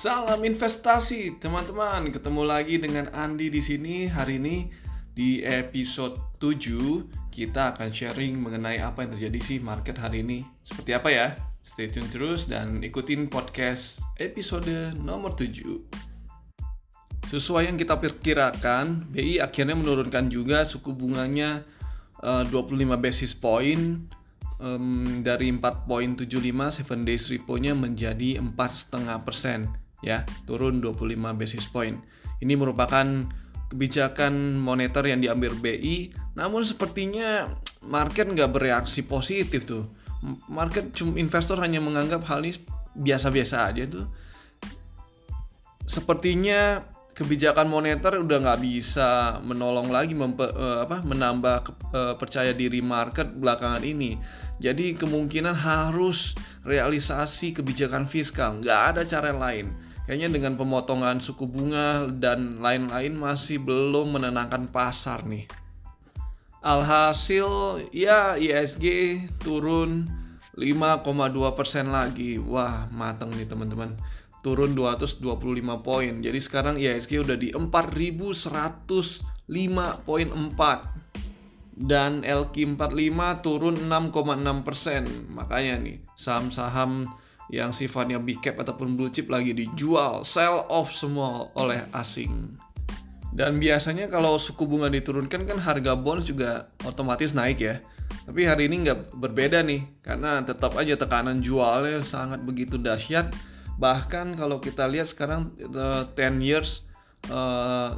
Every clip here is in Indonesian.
Salam investasi, teman-teman. Ketemu lagi dengan Andi di sini. Hari ini di episode 7 kita akan sharing mengenai apa yang terjadi sih market hari ini. Seperti apa ya? Stay tune terus dan ikutin podcast episode nomor 7. Sesuai yang kita perkirakan, BI akhirnya menurunkan juga suku bunganya uh, 25 basis point um, dari 4.75 7 days repo-nya menjadi 4,5% ya, turun 25 basis point. Ini merupakan kebijakan moneter yang diambil BI, namun sepertinya market nggak bereaksi positif tuh. Market investor hanya menganggap hal ini biasa-biasa aja tuh. Sepertinya kebijakan moneter udah nggak bisa menolong lagi mempe, uh, apa menambah ke, uh, percaya diri market belakangan ini. Jadi kemungkinan harus realisasi kebijakan fiskal, nggak ada cara lain. Kayaknya dengan pemotongan suku bunga dan lain-lain masih belum menenangkan pasar nih. Alhasil ya ISG turun 5,2% lagi. Wah, mateng nih teman-teman turun 225 poin. Jadi sekarang IHSG udah di 4105.4 dan LQ45 turun 6,6 Makanya nih saham-saham yang sifatnya big cap ataupun blue chip lagi dijual, sell off semua oleh asing. Dan biasanya kalau suku bunga diturunkan kan harga bonds juga otomatis naik ya. Tapi hari ini nggak berbeda nih, karena tetap aja tekanan jualnya sangat begitu dahsyat Bahkan kalau kita lihat sekarang uh, 10 years uh,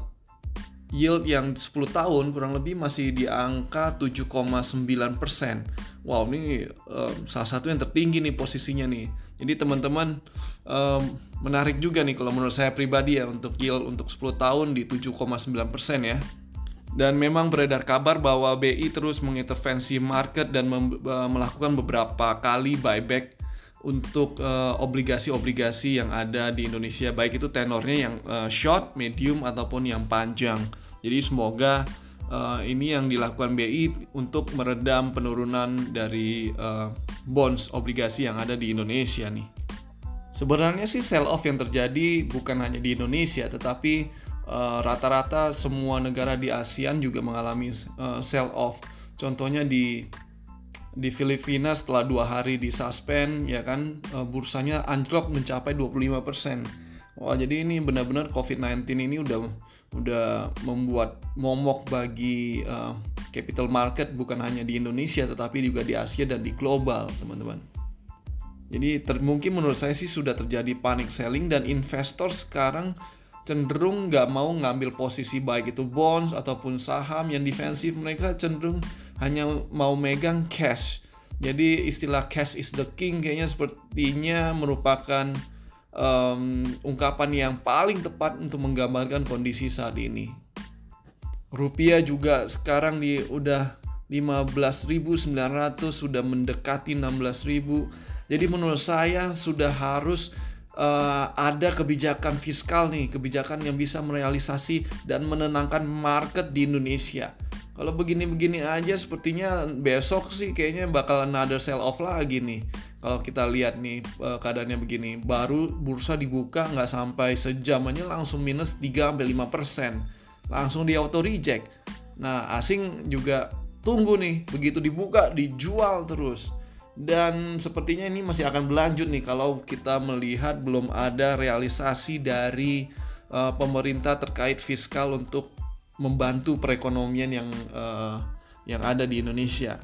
yield yang 10 tahun kurang lebih masih di angka 7,9 persen. Wow, ini uh, salah satu yang tertinggi nih posisinya nih. Jadi teman-teman um, menarik juga nih kalau menurut saya pribadi ya untuk yield untuk 10 tahun di 7,9 persen ya. Dan memang beredar kabar bahwa BI terus mengintervensi market dan melakukan beberapa kali buyback untuk eh, obligasi-obligasi yang ada di Indonesia baik itu tenornya yang uh, short, medium ataupun yang panjang. Jadi semoga uh, ini yang dilakukan BI untuk meredam penurunan dari uh, bonds obligasi yang ada di Indonesia nih. Sebenarnya sih sell off yang terjadi bukan hanya di Indonesia tetapi rata-rata uh, semua negara di ASEAN juga mengalami uh, sell off. Contohnya di di Filipina setelah dua hari di suspend ya kan uh, bursanya anjlok mencapai 25%. Wah, jadi ini benar-benar COVID-19 ini udah udah membuat momok bagi uh, capital market bukan hanya di Indonesia tetapi juga di Asia dan di global, teman-teman. Jadi ter mungkin menurut saya sih sudah terjadi panic selling dan investor sekarang cenderung nggak mau ngambil posisi baik itu bonds ataupun saham yang defensif mereka cenderung hanya mau megang cash jadi istilah cash is the king kayaknya sepertinya merupakan um, ungkapan yang paling tepat untuk menggambarkan kondisi saat ini rupiah juga sekarang di udah 15.900 sudah mendekati 16.000 jadi menurut saya sudah harus uh, ada kebijakan fiskal nih, kebijakan yang bisa merealisasi dan menenangkan market di Indonesia. Kalau begini-begini aja sepertinya besok sih kayaknya bakal another sell off lagi nih. Kalau kita lihat nih uh, keadaannya begini, baru bursa dibuka nggak sampai sejam aja langsung minus 3-5%. Langsung di auto reject. Nah asing juga tunggu nih, begitu dibuka dijual terus dan sepertinya ini masih akan berlanjut nih kalau kita melihat belum ada realisasi dari uh, pemerintah terkait fiskal untuk membantu perekonomian yang uh, yang ada di Indonesia.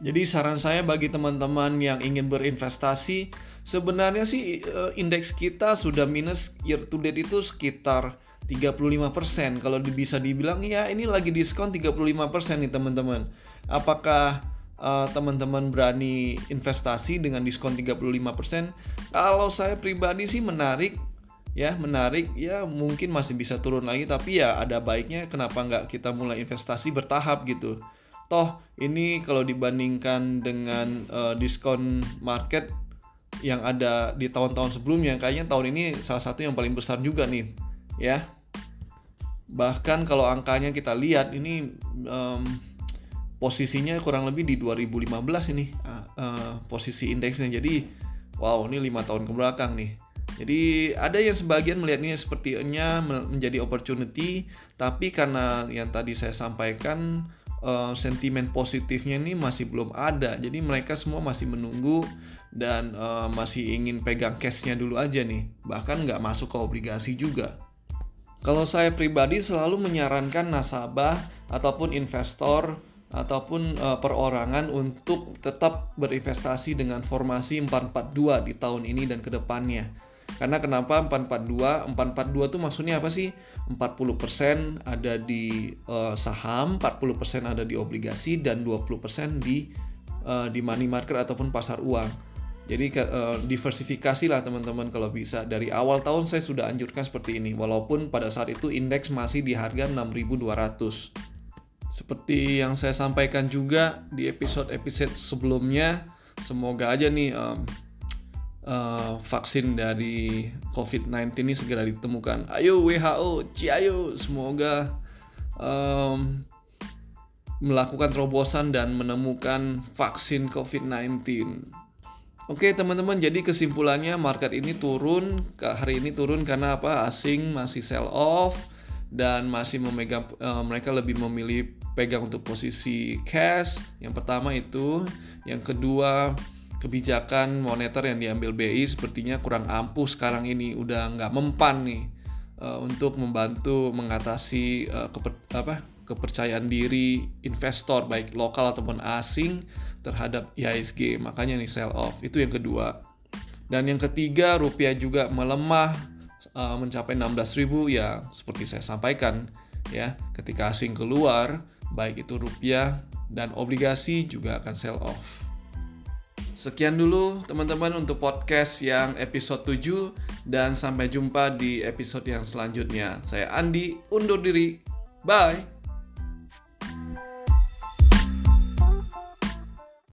Jadi saran saya bagi teman-teman yang ingin berinvestasi, sebenarnya sih uh, indeks kita sudah minus year to date itu sekitar 35%. Kalau bisa dibilang ya ini lagi diskon 35% nih teman-teman. Apakah uh, teman-teman berani investasi dengan diskon 35%. Kalau saya pribadi sih menarik ya menarik ya mungkin masih bisa turun lagi tapi ya ada baiknya kenapa nggak kita mulai investasi bertahap gitu toh ini kalau dibandingkan dengan uh, diskon market yang ada di tahun-tahun sebelumnya kayaknya tahun ini salah satu yang paling besar juga nih ya. Bahkan kalau angkanya kita lihat ini um, posisinya kurang lebih di 2015 ini uh, uh, posisi indeksnya. Jadi wow ini lima tahun ke belakang nih. Jadi ada yang sebagian melihat ini sepertinya menjadi opportunity, tapi karena yang tadi saya sampaikan uh, sentimen positifnya ini masih belum ada. Jadi mereka semua masih menunggu dan uh, masih ingin pegang cashnya dulu aja nih. Bahkan nggak masuk ke obligasi juga. Kalau saya pribadi selalu menyarankan nasabah ataupun investor ataupun uh, perorangan untuk tetap berinvestasi dengan formasi 442 di tahun ini dan ke depannya. Karena kenapa 442? 442 itu maksudnya apa sih? 40% ada di uh, saham, 40% ada di obligasi dan 20% di uh, di money market ataupun pasar uang. Jadi uh, diversifikasi lah teman-teman kalau bisa. Dari awal tahun saya sudah anjurkan seperti ini walaupun pada saat itu indeks masih di harga 6200. Seperti yang saya sampaikan juga di episode-episode sebelumnya, semoga aja nih um, uh, vaksin dari COVID-19 ini segera ditemukan. Ayo WHO, ciayo, semoga um, melakukan terobosan dan menemukan vaksin COVID-19. Oke teman-teman, jadi kesimpulannya market ini turun, hari ini turun karena apa? Asing masih sell off dan masih memegang uh, mereka lebih memilih pegang untuk posisi cash. Yang pertama itu, yang kedua kebijakan moneter yang diambil BI sepertinya kurang ampuh sekarang ini udah nggak mempan nih uh, untuk membantu mengatasi uh, keper, apa, kepercayaan diri investor baik lokal ataupun asing terhadap IHSG makanya nih sell off. Itu yang kedua. Dan yang ketiga rupiah juga melemah uh, mencapai 16.000 ya seperti saya sampaikan ya ketika asing keluar baik itu rupiah dan obligasi juga akan sell off. Sekian dulu teman-teman untuk podcast yang episode 7 dan sampai jumpa di episode yang selanjutnya. Saya Andi undur diri. Bye.